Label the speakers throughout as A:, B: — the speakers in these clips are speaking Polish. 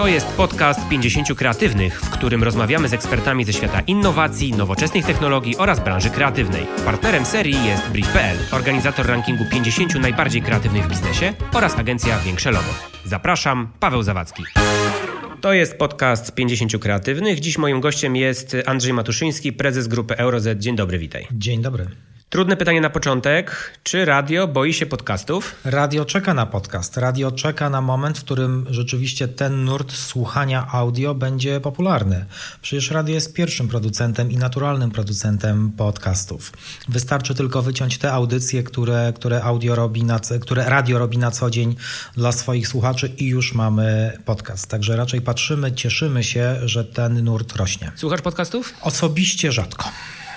A: To jest podcast 50 kreatywnych, w którym rozmawiamy z ekspertami ze świata innowacji, nowoczesnych technologii oraz branży kreatywnej. Partnerem serii jest Brief.pl, organizator rankingu 50 najbardziej kreatywnych w biznesie oraz agencja Większe Logo. Zapraszam, Paweł Zawadzki. To jest podcast 50 kreatywnych. Dziś moim gościem jest Andrzej Matuszyński, prezes grupy Euroz. Dzień dobry, witaj.
B: Dzień dobry.
A: Trudne pytanie na początek. Czy radio boi się podcastów?
B: Radio czeka na podcast. Radio czeka na moment, w którym rzeczywiście ten nurt słuchania audio będzie popularny. Przecież radio jest pierwszym producentem i naturalnym producentem podcastów. Wystarczy tylko wyciąć te audycje, które, które, audio robi na, które radio robi na co dzień dla swoich słuchaczy i już mamy podcast. Także raczej patrzymy, cieszymy się, że ten nurt rośnie.
A: Słuchasz podcastów?
B: Osobiście rzadko.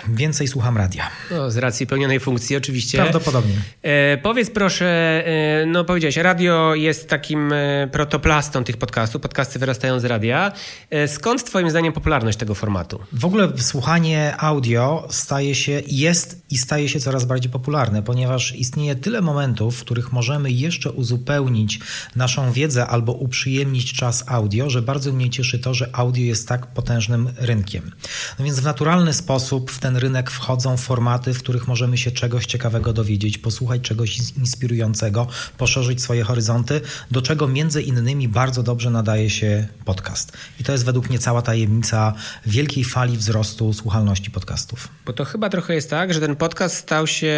B: Więcej słucham radia.
A: No, z racji pełnionej funkcji oczywiście.
B: Prawdopodobnie.
A: E, powiedz proszę, e, no powiedziałeś, radio jest takim e, protoplastą tych podcastów, podcasty wyrastają z radia. E, skąd twoim zdaniem popularność tego formatu?
B: W ogóle słuchanie audio staje się, jest i staje się coraz bardziej popularne, ponieważ istnieje tyle momentów, w których możemy jeszcze uzupełnić naszą wiedzę albo uprzyjemnić czas audio, że bardzo mnie cieszy to, że audio jest tak potężnym rynkiem. No więc w naturalny sposób w ten ten rynek wchodzą formaty, w których możemy się czegoś ciekawego dowiedzieć, posłuchać czegoś inspirującego, poszerzyć swoje horyzonty, do czego między innymi bardzo dobrze nadaje się podcast. I to jest według mnie cała tajemnica wielkiej fali wzrostu słuchalności podcastów.
A: Bo to chyba trochę jest tak, że ten podcast stał się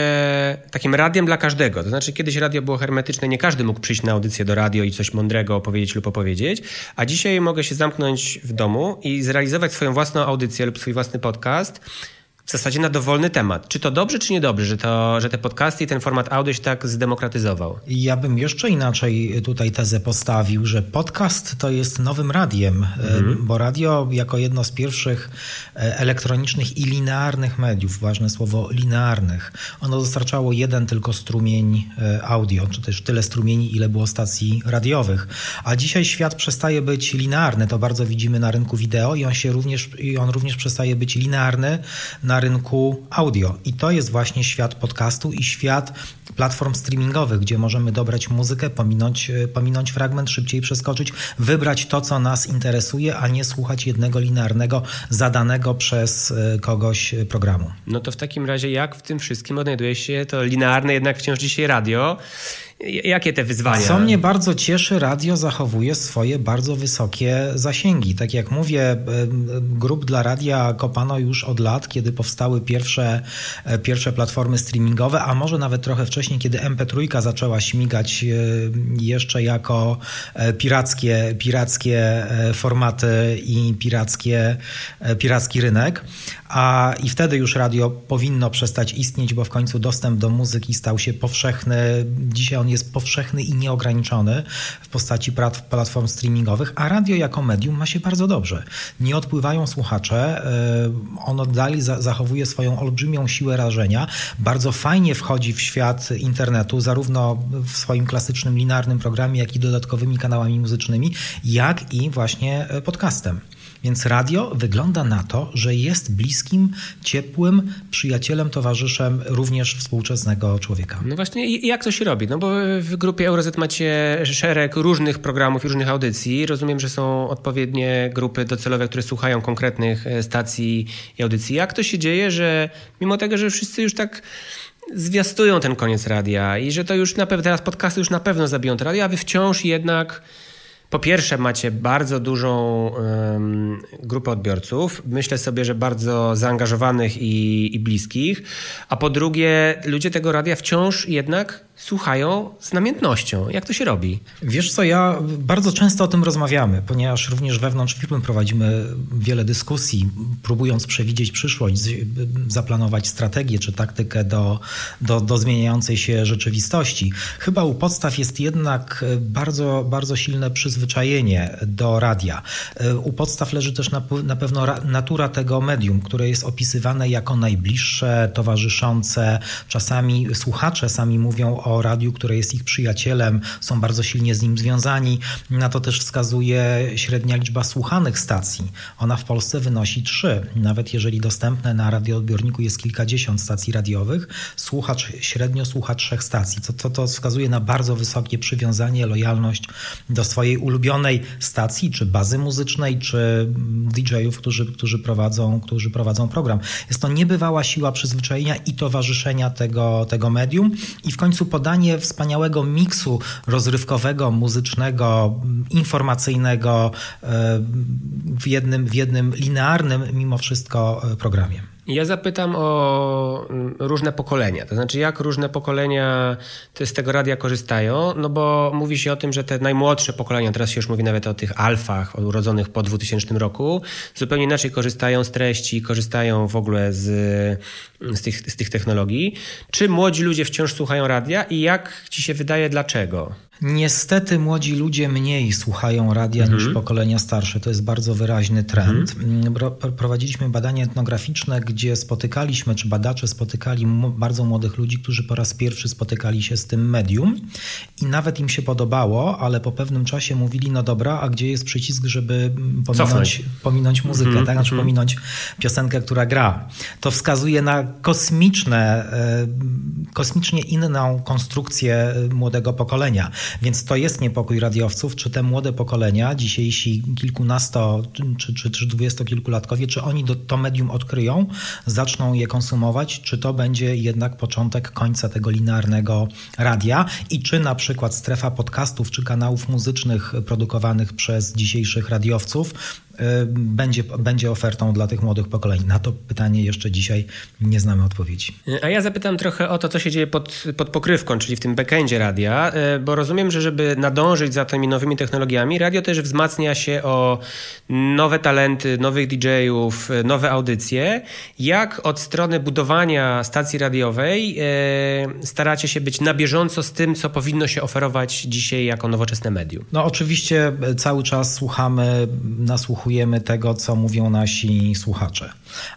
A: takim radiem dla każdego. To znaczy kiedyś radio było hermetyczne, nie każdy mógł przyjść na audycję do radio i coś mądrego opowiedzieć lub opowiedzieć, a dzisiaj mogę się zamknąć w domu i zrealizować swoją własną audycję lub swój własny podcast w zasadzie na dowolny temat. Czy to dobrze, czy niedobrze, że, to, że te podcasty i ten format audio się tak zdemokratyzował?
B: Ja bym jeszcze inaczej tutaj tezę postawił, że podcast to jest nowym radiem, mhm. bo radio jako jedno z pierwszych e, elektronicznych i linearnych mediów, ważne słowo linearnych, ono dostarczało jeden tylko strumień e, audio, czy też tyle strumieni, ile było stacji radiowych. A dzisiaj świat przestaje być linearny, to bardzo widzimy na rynku wideo i on się również, i on również przestaje być linearny na na rynku audio. I to jest właśnie świat podcastu i świat platform streamingowych, gdzie możemy dobrać muzykę, pominąć, e, pominąć fragment, szybciej przeskoczyć, wybrać to, co nas interesuje, a nie słuchać jednego linearnego, zadanego przez e, kogoś programu.
A: No to w takim razie, jak w tym wszystkim odnajduje się to linearne jednak wciąż dzisiaj radio? Jakie te wyzwania?
B: Co mnie bardzo cieszy, radio zachowuje swoje bardzo wysokie zasięgi. Tak jak mówię, grup dla radia kopano już od lat, kiedy powstały pierwsze, e, pierwsze platformy streamingowe, a może nawet trochę wcześniej, kiedy MP3 zaczęła śmigać e, jeszcze jako e, pirackie, pirackie formaty i pirackie, piracki rynek. A i wtedy już radio powinno przestać istnieć, bo w końcu dostęp do muzyki stał się powszechny. Dzisiaj on jest powszechny i nieograniczony w postaci platform streamingowych, a radio jako medium ma się bardzo dobrze. Nie odpływają słuchacze, e, ono dalej zachowuje swoją olbrzymią siłę rażenia. Bardzo fajnie wchodzi w świat internetu, zarówno w swoim klasycznym linearnym programie, jak i dodatkowymi kanałami muzycznymi, jak i właśnie e, podcastem. Więc radio wygląda na to, że jest bliskim, ciepłym przyjacielem, towarzyszem również współczesnego człowieka.
A: No właśnie, jak to się robi? No bo w grupie Eurozet macie szereg różnych programów i różnych audycji. Rozumiem, że są odpowiednie grupy docelowe, które słuchają konkretnych e, stacji i audycji. Jak to się dzieje, że mimo tego, że wszyscy już tak zwiastują ten koniec radia i że to już na pewno, teraz podcasty już na pewno zabiją to radio, a wy wciąż jednak po pierwsze, macie bardzo dużą um, grupę odbiorców, myślę sobie, że bardzo zaangażowanych i, i bliskich, a po drugie, ludzie tego radia wciąż jednak słuchają z namiętnością. Jak to się robi?
B: Wiesz co, ja bardzo często o tym rozmawiamy, ponieważ również wewnątrz firmy prowadzimy wiele dyskusji, próbując przewidzieć przyszłość, zaplanować strategię czy taktykę do, do, do zmieniającej się rzeczywistości. Chyba u podstaw jest jednak bardzo, bardzo silne przyzwyczajenie do radia. U podstaw leży też na, na pewno natura tego medium, które jest opisywane jako najbliższe, towarzyszące. Czasami słuchacze sami mówią o radiu, które jest ich przyjacielem, są bardzo silnie z nim związani. Na to też wskazuje średnia liczba słuchanych stacji. Ona w Polsce wynosi trzy. Nawet jeżeli dostępne na radioodbiorniku jest kilkadziesiąt stacji radiowych, słuchacz średnio słucha trzech stacji. To, to, to wskazuje na bardzo wysokie przywiązanie, lojalność do swojej ulubionej stacji, czy bazy muzycznej, czy DJ-ów, którzy, którzy, prowadzą, którzy prowadzą program. Jest to niebywała siła przyzwyczajenia i towarzyszenia tego, tego medium i w końcu podanie wspaniałego miksu rozrywkowego, muzycznego, informacyjnego e, w jednym, w jednym linearnym mimo wszystko e, programie.
A: Ja zapytam o mm, różne pokolenia, to znaczy jak różne pokolenia z tego radia korzystają, no bo mówi się o tym, że te najmłodsze pokolenia, teraz się już mówi nawet o tych alfach urodzonych po 2000 roku, zupełnie inaczej korzystają z treści, korzystają w ogóle z, z, tych, z tych technologii. Czy młodzi ludzie wciąż słuchają radia i jak ci się wydaje, dlaczego?
B: Niestety młodzi ludzie mniej słuchają radia mhm. niż pokolenia starsze. To jest bardzo wyraźny trend. Mhm. Prowadziliśmy badania etnograficzne, gdzie spotykaliśmy, czy badacze spotykali bardzo młodych ludzi, którzy po raz pierwszy spotykali się z tym medium i nawet im się podobało, ale po pewnym czasie mówili, no dobra, a gdzie jest przycisk, żeby pominąć, pominąć muzykę, mhm. tak? Znaczy mhm. pominąć piosenkę, która gra. To wskazuje na kosmiczne, e, kosmicznie inną konstrukcję młodego pokolenia. Więc to jest niepokój radiowców, czy te młode pokolenia, dzisiejsi kilkunasto czy, czy, czy dwudziestokilkulatkowie, czy oni to medium odkryją, zaczną je konsumować, czy to będzie jednak początek końca tego linearnego radia i czy na przykład strefa podcastów czy kanałów muzycznych produkowanych przez dzisiejszych radiowców będzie, będzie ofertą dla tych młodych pokoleń? Na to pytanie jeszcze dzisiaj nie znamy odpowiedzi.
A: A ja zapytam trochę o to, co się dzieje pod, pod pokrywką, czyli w tym backendzie radia, y, bo rozumiem, że żeby nadążyć za tymi nowymi technologiami, radio też wzmacnia się o nowe talenty, nowych DJ-ów, y, nowe audycje. Jak od strony budowania stacji radiowej staracie się być na bieżąco z tym, co powinno się oferować dzisiaj jako nowoczesne medium?
B: No oczywiście cały czas słuchamy, nasłuchujemy tego, co mówią nasi słuchacze.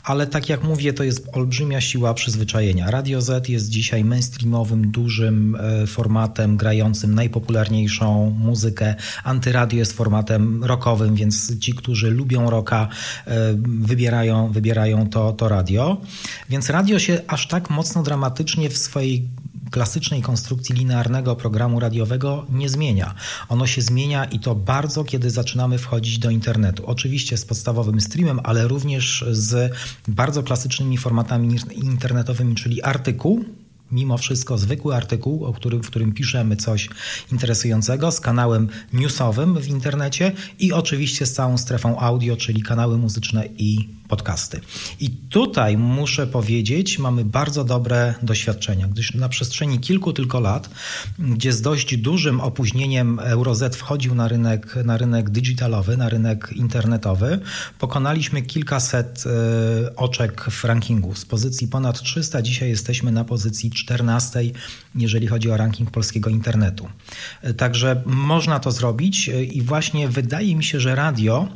B: Ale tak jak mówię, to jest olbrzymia siła przyzwyczajenia. Radio Z jest dzisiaj mainstreamowym, dużym e, formatem grającym najpopularniejszą muzykę. Antyradio jest formatem rockowym, więc ci, którzy lubią rocka, e, wybierają, wybierają to, to radio. Więc radio się aż tak mocno dramatycznie w swojej klasycznej konstrukcji linearnego programu radiowego nie zmienia. Ono się zmienia i to bardzo, kiedy zaczynamy wchodzić do internetu. Oczywiście z podstawowym streamem, ale również z bardzo klasycznymi formatami internetowymi, czyli artykuł, mimo wszystko zwykły artykuł, o którym, w którym piszemy coś interesującego, z kanałem newsowym w internecie i oczywiście z całą strefą audio, czyli kanały muzyczne i podcasty. I tutaj muszę powiedzieć, mamy bardzo dobre doświadczenia, gdyż na przestrzeni kilku tylko lat, gdzie z dość dużym opóźnieniem EuroZ wchodził na rynek, na rynek digitalowy, na rynek internetowy, pokonaliśmy kilkaset e, oczek w rankingu. Z pozycji ponad 300 dzisiaj jesteśmy na pozycji 14, jeżeli chodzi o ranking polskiego internetu. E, także można to zrobić e, i właśnie wydaje mi się, że radio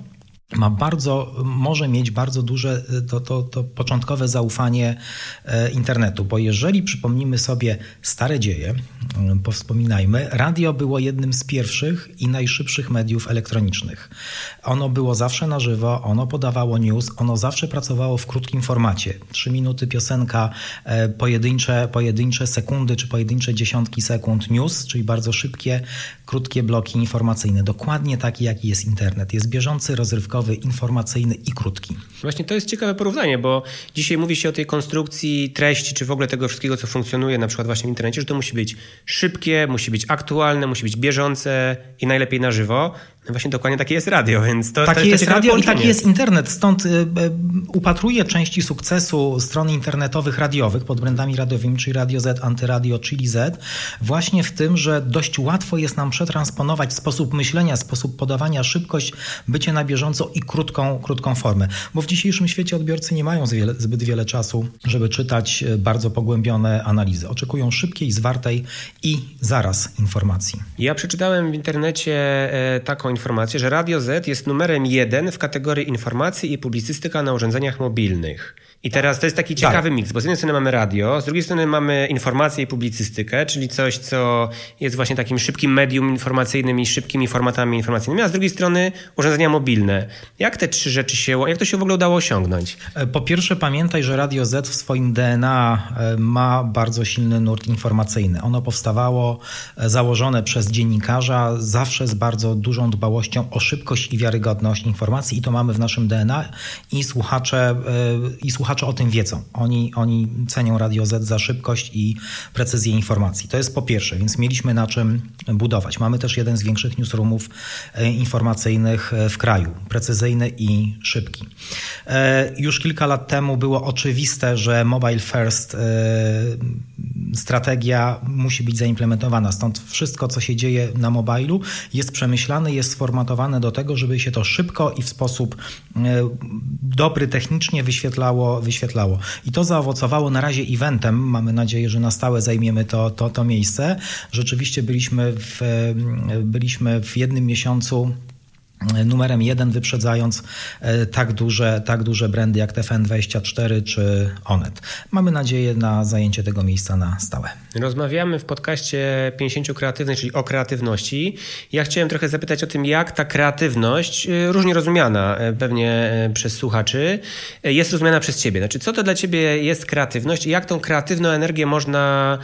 B: ma bardzo, może mieć bardzo duże to, to, to początkowe zaufanie e, internetu, bo jeżeli przypomnimy sobie stare dzieje, e, powspominajmy, radio było jednym z pierwszych i najszybszych mediów elektronicznych. Ono było zawsze na żywo, ono podawało news, ono zawsze pracowało w krótkim formacie. Trzy minuty piosenka, e, pojedyncze, pojedyncze sekundy czy pojedyncze dziesiątki sekund news, czyli bardzo szybkie, krótkie bloki informacyjne. Dokładnie taki, jaki jest internet. Jest bieżący, rozrywkowy, informacyjny i krótki.
A: Właśnie to jest ciekawe porównanie, bo dzisiaj mówi się o tej konstrukcji treści, czy w ogóle tego wszystkiego, co funkcjonuje na przykład właśnie w internecie, że to musi być szybkie, musi być aktualne, musi być bieżące i najlepiej na żywo. Właśnie dokładnie takie jest radio, więc to,
B: takie
A: to, to
B: jest radio i taki jest internet. Stąd y, y, upatruję części sukcesu stron internetowych radiowych pod brandami radiowymi, czyli Radio Z, Antyradio, Chili Z, właśnie w tym, że dość łatwo jest nam przetransponować sposób myślenia, sposób podawania, szybkość, bycie na bieżąco i krótką, krótką formę. Bo w dzisiejszym świecie odbiorcy nie mają zbyt wiele czasu, żeby czytać y, bardzo pogłębione analizy. Oczekują szybkiej, zwartej i zaraz informacji.
A: Ja przeczytałem w internecie e, taką informację, że Radio Z jest numerem jeden w kategorii informacji i publicystyka na urządzeniach mobilnych. I teraz to jest taki ciekawy tak. miks, bo z jednej strony mamy radio, z drugiej strony mamy informację i publicystykę, czyli coś, co jest właśnie takim szybkim medium informacyjnym i szybkimi formatami informacyjnymi, a z drugiej strony urządzenia mobilne. Jak te trzy rzeczy się, jak to się w ogóle udało osiągnąć?
B: E, po pierwsze pamiętaj, że Radio Z w swoim DNA e, ma bardzo silny nurt informacyjny. Ono powstawało e, założone przez dziennikarza zawsze z bardzo dużą dbałością o szybkość i wiarygodność informacji i to mamy w naszym DNA i słuchacze, i słuchacze słuchacze o tym wiedzą. Oni, oni cenią Radio Z za szybkość i precyzję informacji. To jest po pierwsze, więc mieliśmy na czym budować. Mamy też jeden z większych newsroomów e, informacyjnych e, w kraju, precyzyjny i szybki. E, już kilka lat temu było oczywiste, że mobile first strategia musi być zaimplementowana. Stąd wszystko, co się dzieje na mobilu, jest przemyślane, jest sformatowane do tego, żeby się to szybko i w sposób dobry technicznie wyświetlało, wyświetlało. I to zaowocowało na razie eventem. Mamy nadzieję, że na stałe zajmiemy to, to, to miejsce. Rzeczywiście byliśmy w, byliśmy w jednym miesiącu numerem jeden, wyprzedzając e, tak duże, tak duże brandy jak TFN24 czy Onet. Mamy nadzieję na zajęcie tego miejsca na stałe.
A: Rozmawiamy w podcaście 50 kreatywnych, czyli o kreatywności. Ja chciałem trochę zapytać o tym, jak ta kreatywność, e, różnie rozumiana e, pewnie przez słuchaczy, jest rozumiana przez ciebie. Znaczy, co to dla ciebie jest kreatywność i jak tą kreatywną energię można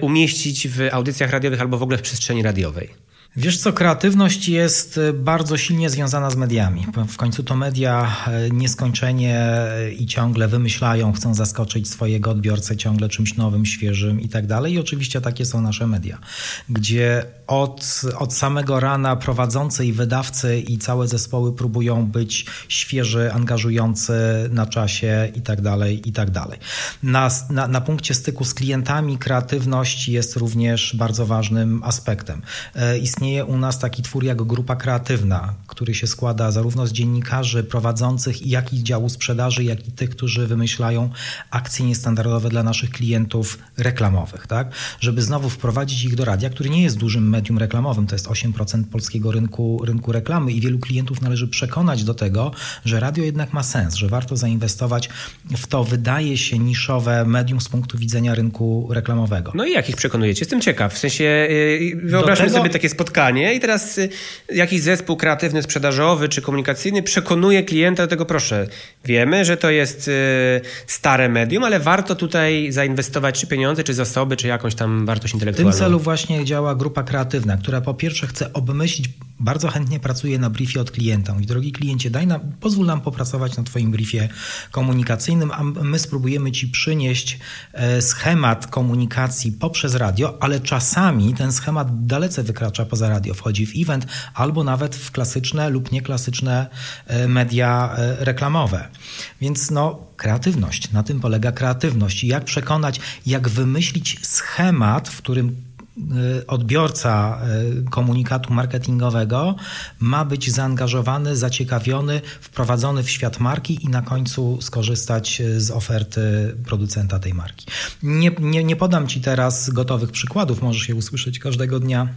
A: umieścić w audycjach radiowych albo w ogóle w przestrzeni radiowej?
B: Wiesz co, kreatywność jest e, bardzo silnie związana z mediami. W końcu to media e, nieskończenie e, i ciągle wymyślają, chcą zaskoczyć swojego odbiorcę ciągle czymś nowym, świeżym i tak dalej. I oczywiście takie są nasze media, gdzie od, od samego rana prowadzący i wydawcy i całe zespoły próbują być świeży, angażujący na czasie i tak dalej, i tak dalej. Na, na, na punkcie styku z klientami kreatywność jest również bardzo ważnym aspektem. Istnieje istnieje u nas taki twór jak grupa kreatywna, który się składa zarówno z dziennikarzy prowadzących, jak i działu sprzedaży, jak i tych, którzy wymyślają akcje niestandardowe dla naszych klientów reklamowych, tak? Żeby znowu wprowadzić ich do radia, który nie jest dużym medium reklamowym, to jest 8% polskiego rynku, rynku reklamy i wielu klientów należy przekonać do tego, że radio jednak ma sens, że warto zainwestować w to, wydaje się, niszowe medium z punktu widzenia rynku reklamowego.
A: No i jak ich przekonujecie? Jestem ciekaw. W sensie yy, wyobraźmy tego... sobie takie spotkanie spotkanie i teraz y, jakiś zespół kreatywny, sprzedażowy czy komunikacyjny przekonuje klienta do tego, proszę, wiemy, że to jest y, stare medium, ale warto tutaj zainwestować czy pieniądze, czy zasoby, czy jakąś tam wartość intelektualną.
B: W tym celu właśnie działa grupa kreatywna, która po pierwsze chce obmyślić bardzo chętnie pracuję na briefie od klienta. I drogi kliencie, daj nam, pozwól nam popracować na Twoim briefie komunikacyjnym, a my spróbujemy Ci przynieść e, schemat komunikacji poprzez radio, ale czasami ten schemat dalece wykracza poza radio, wchodzi w event albo nawet w klasyczne lub nieklasyczne e, media e, reklamowe. Więc no, kreatywność, na tym polega kreatywność. Jak przekonać, jak wymyślić schemat, w którym odbiorca y, komunikatu marketingowego ma być zaangażowany, zaciekawiony, wprowadzony w świat marki i na końcu skorzystać y, z oferty producenta tej marki. Nie, nie, nie podam Ci teraz gotowych przykładów, możesz je usłyszeć każdego dnia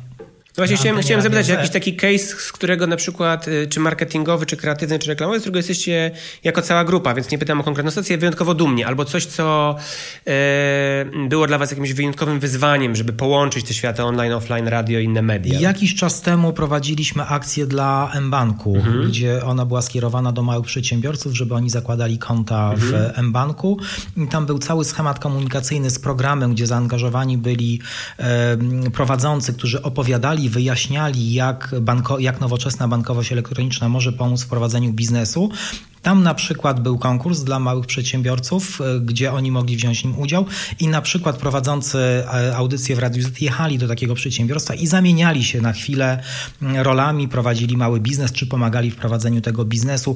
A: no właśnie chciałem, chciałem zapytać, jakiś taki case, z którego na przykład, y, czy marketingowy, czy kreatywny, czy reklamowy, z którego jesteście jako cała grupa, więc nie pytam o konkretną stację, wyjątkowo dumnie, albo coś, co e, było dla was jakimś wyjątkowym wyzwaniem, żeby połączyć te światy online, offline, radio i inne media.
B: Jakiś czas temu prowadziliśmy akcję dla mBanku, mhm. gdzie ona była skierowana do małych przedsiębiorców, żeby oni zakładali konta mhm. w mBanku. I tam był cały schemat komunikacyjny z programem, gdzie zaangażowani byli prowadzący, którzy opowiadali wyjaśniali, jak, banko, jak nowoczesna bankowość elektroniczna może pomóc w prowadzeniu biznesu. Tam na przykład był konkurs dla małych przedsiębiorców, e, gdzie oni mogli wziąć nim udział i na przykład prowadzący e, audycję w Radiu Z jechali do takiego przedsiębiorstwa i zamieniali się na chwilę rolami, prowadzili mały biznes czy pomagali w prowadzeniu tego biznesu.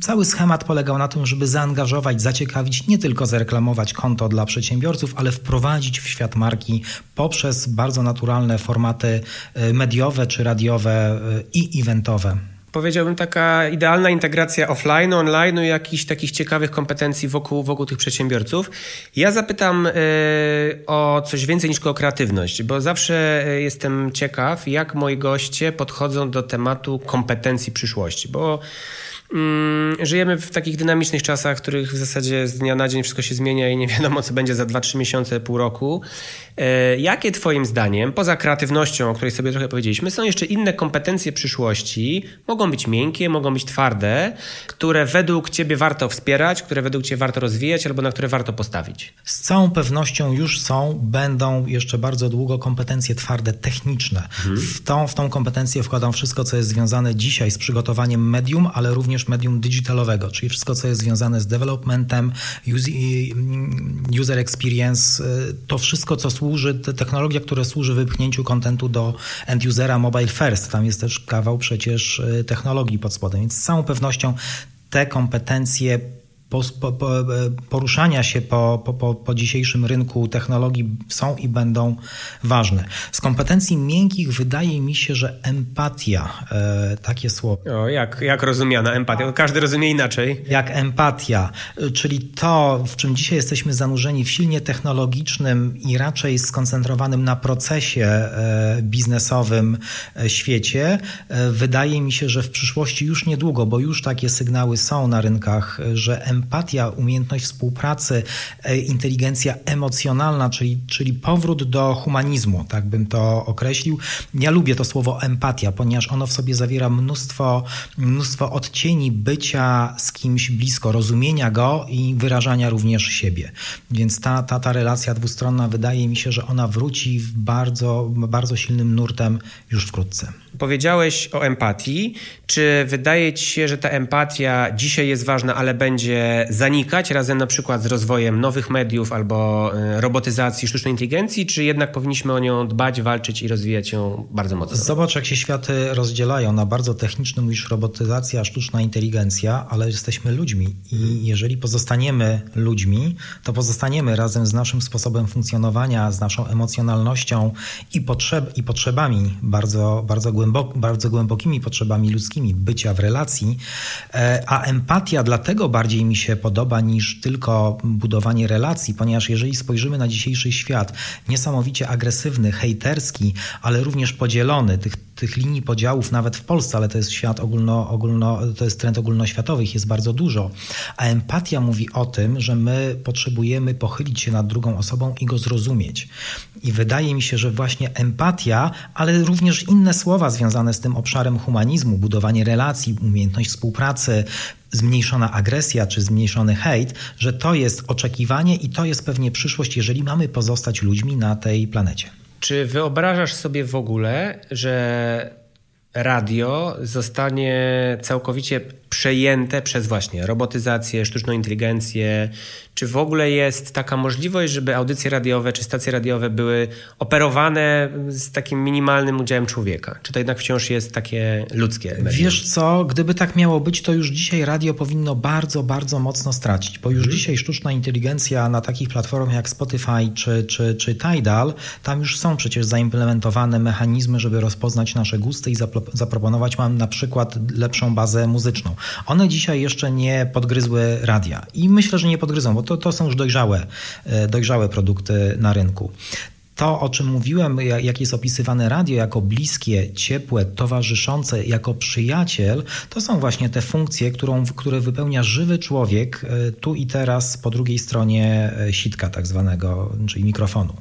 B: Cały schemat polegał na tym, żeby zaangażować, zaciekawić, nie tylko zareklamować konto dla przedsiębiorców, ale wprowadzić w świat marki poprzez bardzo naturalne formaty e, mediowe czy radiowe i eventowe.
A: Powiedziałbym, taka idealna integracja offline, online i jakichś takich ciekawych kompetencji wokół, wokół tych przedsiębiorców. Ja zapytam y, o coś więcej niż o kreatywność, bo zawsze y, jestem ciekaw, jak moi goście podchodzą do tematu kompetencji przyszłości, bo żyjemy w takich dynamicznych czasach, w których w zasadzie z dnia na dzień wszystko się zmienia i nie wiadomo, co będzie za 2-3 miesiące, pół roku. E, jakie Twoim zdaniem, poza kreatywnością, o której sobie trochę powiedzieliśmy, są jeszcze inne kompetencje przyszłości? Mogą być miękkie, mogą być twarde, które według Ciebie warto wspierać, które według Ciebie warto rozwijać albo na które warto postawić?
B: Z całą pewnością już są, będą jeszcze bardzo długo kompetencje twarde, techniczne. Mhm. W, tą, w tą kompetencję wkładam wszystko, co jest związane dzisiaj z przygotowaniem medium, ale również również medium digitalowego, czyli wszystko, co jest związane z developmentem, user experience, y, to wszystko, co służy, technologia, która służy wypchnięciu kontentu do end-usera mobile first. Tam jest też kawał przecież y, technologii pod spodem, więc z całą pewnością te kompetencje po, po, poruszania się po, po, po, dzisiejszym rynku technologii są i będą ważne. Z kompetencji miękkich wydaje mi się, że empatia, e, takie słowo.
A: O, jak, jak rozumiana empatia? Każdy rozumie inaczej.
B: Jak empatia, czyli to, w czym dzisiaj jesteśmy zanurzeni w silnie technologicznym i raczej skoncentrowanym na procesie e, biznesowym e, świecie, e, wydaje mi się, że w przyszłości już niedługo, bo już takie sygnały są na rynkach, że empatia empatia, umiejętność współpracy, e, inteligencja emocjonalna, czyli, czyli powrót do humanizmu, tak bym to określił. Ja lubię to słowo empatia, ponieważ ono w sobie zawiera mnóstwo, mnóstwo odcieni bycia z kimś blisko, rozumienia go i wyrażania również siebie. Więc ta, ta, ta relacja dwustronna wydaje mi się, że ona wróci w bardzo, bardzo silnym nurtem już wkrótce.
A: Powiedziałeś o empatii. Czy wydaje ci się, że ta empatia dzisiaj jest ważna, ale będzie zanikać razem na przykład z rozwojem nowych mediów albo e, robotyzacji, sztucznej inteligencji, czy jednak powinniśmy o nią dbać, walczyć i rozwijać ją bardzo mocno?
B: Zobacz, jak się światy rozdzielają na bardzo techniczny, mówisz robotyzacja, sztuczna inteligencja, ale jesteśmy ludźmi i jeżeli pozostaniemy ludźmi, to pozostaniemy razem z naszym sposobem funkcjonowania, z naszą emocjonalnością i, potrzeb, i potrzebami bardzo, bardzo głębok, bardzo głębokimi potrzebami ludzkimi bycia w relacji, e, a empatia dlatego bardziej mi się podoba niż tylko budowanie relacji, ponieważ jeżeli spojrzymy na dzisiejszy świat, niesamowicie agresywny, hejterski, ale również podzielony, tych tych linii podziałów nawet w Polsce, ale to jest świat ogólno, ogólno, to jest trend ogólnoświatowy, ich jest bardzo dużo. A empatia mówi o tym, że my potrzebujemy pochylić się nad drugą osobą i go zrozumieć. I wydaje mi się, że właśnie empatia, ale również inne słowa związane z tym obszarem humanizmu, budowanie relacji, umiejętność współpracy, zmniejszona agresja czy zmniejszony hejt, że to jest oczekiwanie i to jest pewnie przyszłość, jeżeli mamy pozostać ludźmi na tej planecie.
A: Czy wyobrażasz sobie w ogóle, że radio zostanie całkowicie przejęte przez właśnie robotyzację, sztuczną inteligencję, czy w ogóle jest taka możliwość, żeby audycje radiowe czy stacje radiowe były operowane z takim minimalnym udziałem człowieka? Czy to jednak wciąż jest takie ludzkie?
B: Medium? Wiesz co, gdyby tak miało być, to już dzisiaj radio powinno bardzo, bardzo mocno stracić, bo już hmm. dzisiaj sztuczna inteligencja na takich platformach jak Spotify czy, czy, czy Tidal, tam już są przecież zaimplementowane mechanizmy, żeby rozpoznać nasze gusty i zaproponować nam na przykład lepszą bazę muzyczną. One dzisiaj jeszcze nie podgryzły radia i myślę, że nie podgryzą, bo to, to są już dojrzałe, e, dojrzałe produkty na rynku. To, o czym mówiłem, jak jest opisywane radio jako bliskie, ciepłe, towarzyszące, jako przyjaciel, to są właśnie te funkcje, którą, które wypełnia żywy człowiek e, tu i teraz po drugiej stronie e, sitka tak zwanego, czyli mikrofonu.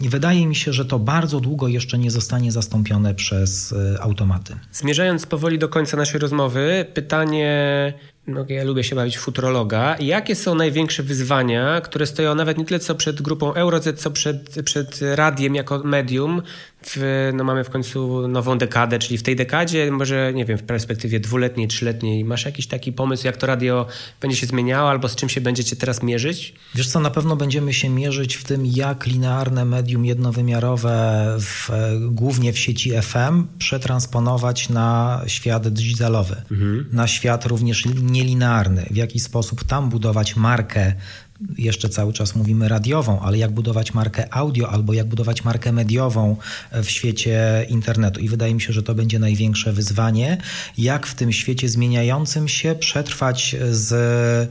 B: I wydaje mi się, że to bardzo długo jeszcze nie zostanie zastąpione przez automaty.
A: Zmierzając powoli do końca naszej rozmowy, pytanie no, ja lubię się bawić w futurologa. Jakie są największe wyzwania, które stoją nawet nie tyle co przed grupą Euroz, co przed, przed radiem jako medium w, no mamy w końcu nową dekadę, czyli w tej dekadzie, może nie wiem, w perspektywie dwuletniej, trzyletniej, masz jakiś taki pomysł, jak to radio będzie się zmieniało, albo z czym się będziecie teraz mierzyć?
B: Wiesz co, na pewno będziemy się mierzyć w tym, jak linearne medium jednowymiarowe, w, głównie w sieci FM, przetransponować na świat digitalowy, mhm. na świat również nielinearny, w jaki sposób tam budować markę jeszcze cały czas mówimy radiową, ale jak budować markę audio albo jak budować markę mediową w świecie internetu. I wydaje mi się, że to będzie największe wyzwanie, jak w tym świecie zmieniającym się przetrwać z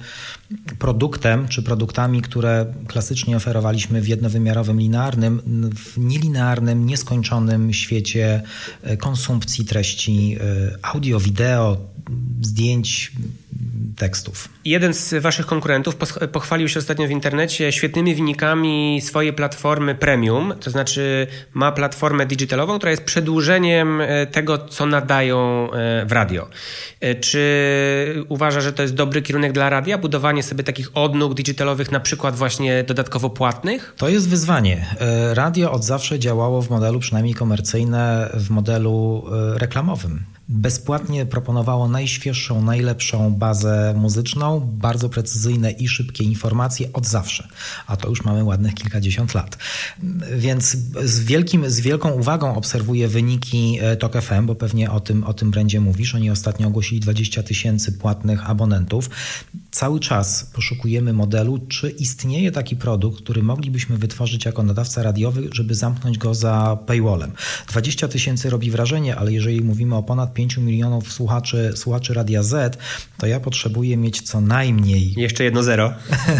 B: produktem czy produktami, które klasycznie oferowaliśmy w jednowymiarowym, linearnym, w nielinearnym, nieskończonym świecie e, konsumpcji treści e, audio, wideo, zdjęć, tekstów.
A: Jeden z waszych konkurentów pochwalił się ostatnio w internecie świetnymi wynikami swojej platformy premium, to znaczy ma platformę digitalową, która jest przedłużeniem e, tego, co nadają w radio. Czy uważa, że to jest dobry kierunek dla radia, budowanie sobie takich odnóg digitalowych, na przykład właśnie dodatkowo płatnych?
B: To jest wyzwanie. Radio od zawsze działało w modelu przynajmniej komercyjne, w modelu reklamowym bezpłatnie proponowało najświeższą, najlepszą bazę muzyczną, bardzo precyzyjne i szybkie informacje od zawsze. A to już mamy ładnych kilkadziesiąt lat. Więc z, wielkim, z wielką uwagą obserwuję wyniki e, TOK FM, bo pewnie o tym, o tym będzie mówisz. Oni ostatnio ogłosili 20 tysięcy płatnych abonentów. Cały czas poszukujemy modelu, czy istnieje taki produkt, który moglibyśmy wytworzyć jako nadawca radiowy, żeby zamknąć go za paywallem. 20 tysięcy robi wrażenie, ale jeżeli mówimy o ponad 5 milionów słuchaczy, słuchaczy Radia Z, to ja potrzebuję mieć co najmniej.
A: Jeszcze jedno zero.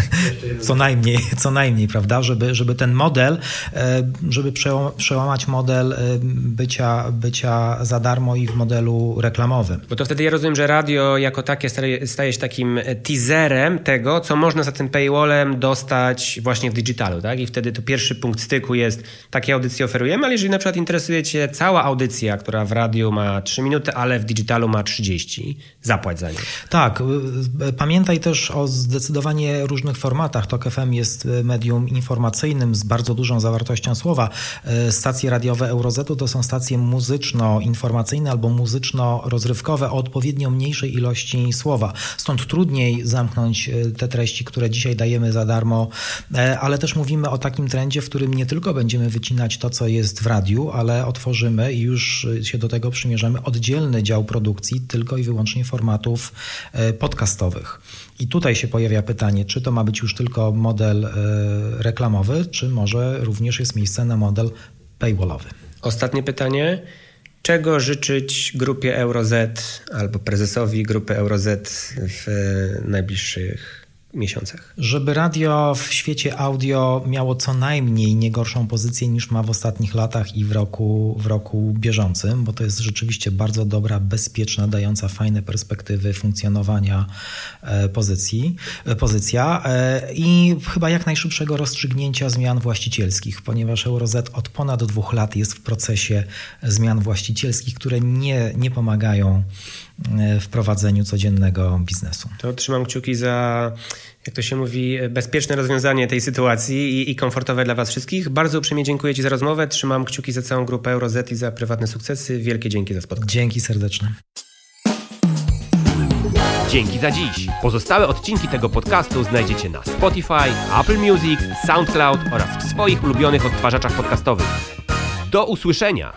B: co najmniej, co najmniej, prawda? Żeby, żeby ten model, e, żeby przełamać model e, bycia, bycia za darmo i w modelu reklamowym.
A: Bo to wtedy ja rozumiem, że radio jako takie staje się takim teaserem tego, co można za tym paywallem dostać właśnie w digitalu, tak? I wtedy to pierwszy punkt styku jest, takie audycje oferujemy, ale jeżeli na przykład interesuje Cię cała audycja, która w radiu ma 3 minuty, minuty, ale w digitalu ma 30. Zapłać za nie.
B: Tak. Y, y, pamiętaj też o zdecydowanie różnych formatach. TOK FM jest y, medium informacyjnym z bardzo dużą zawartością słowa. Stacje radiowe Eurozetu to są stacje muzyczno-informacyjne albo muzyczno-rozrywkowe o odpowiednio mniejszej ilości słowa. Stąd trudniej zamknąć te treści, które dzisiaj dajemy za darmo, ale też mówimy o takim trendzie, w którym nie tylko będziemy wycinać to, co jest w radiu, ale otworzymy i już się do tego przymierzamy oddzielnie oddzielny dział produkcji tylko i wyłącznie formatów e, podcastowych. I tutaj się pojawia pytanie, czy to ma być już tylko model e, reklamowy, czy może również jest miejsce na model paywallowy.
A: Ostatnie pytanie. Czego życzyć grupie EuroZ albo prezesowi grupy EuroZ w najbliższych miesiącach.
B: Żeby radio w świecie audio miało co najmniej nie gorszą pozycję niż ma w ostatnich latach i w roku, w roku bieżącym, bo to jest rzeczywiście bardzo dobra, bezpieczna, dająca fajne perspektywy funkcjonowania e, pozycji, e, pozycja e, i chyba jak najszybszego rozstrzygnięcia zmian właścicielskich, ponieważ EuroZ od ponad dwóch lat jest w procesie zmian właścicielskich, które nie, nie pomagają w prowadzeniu codziennego biznesu.
A: To trzymam kciuki za, jak to się mówi, bezpieczne rozwiązanie tej sytuacji i, i komfortowe dla Was wszystkich. Bardzo uprzejmie dziękuję Ci za rozmowę. Trzymam kciuki za całą grupę EuroZ i za prywatne sukcesy. Wielkie dzięki za spotkanie.
B: Dzięki serdeczne.
A: Dzięki za dziś. Pozostałe odcinki tego podcastu znajdziecie na Spotify, Apple Music, SoundCloud oraz w swoich ulubionych odtwarzaczach podcastowych. Do usłyszenia!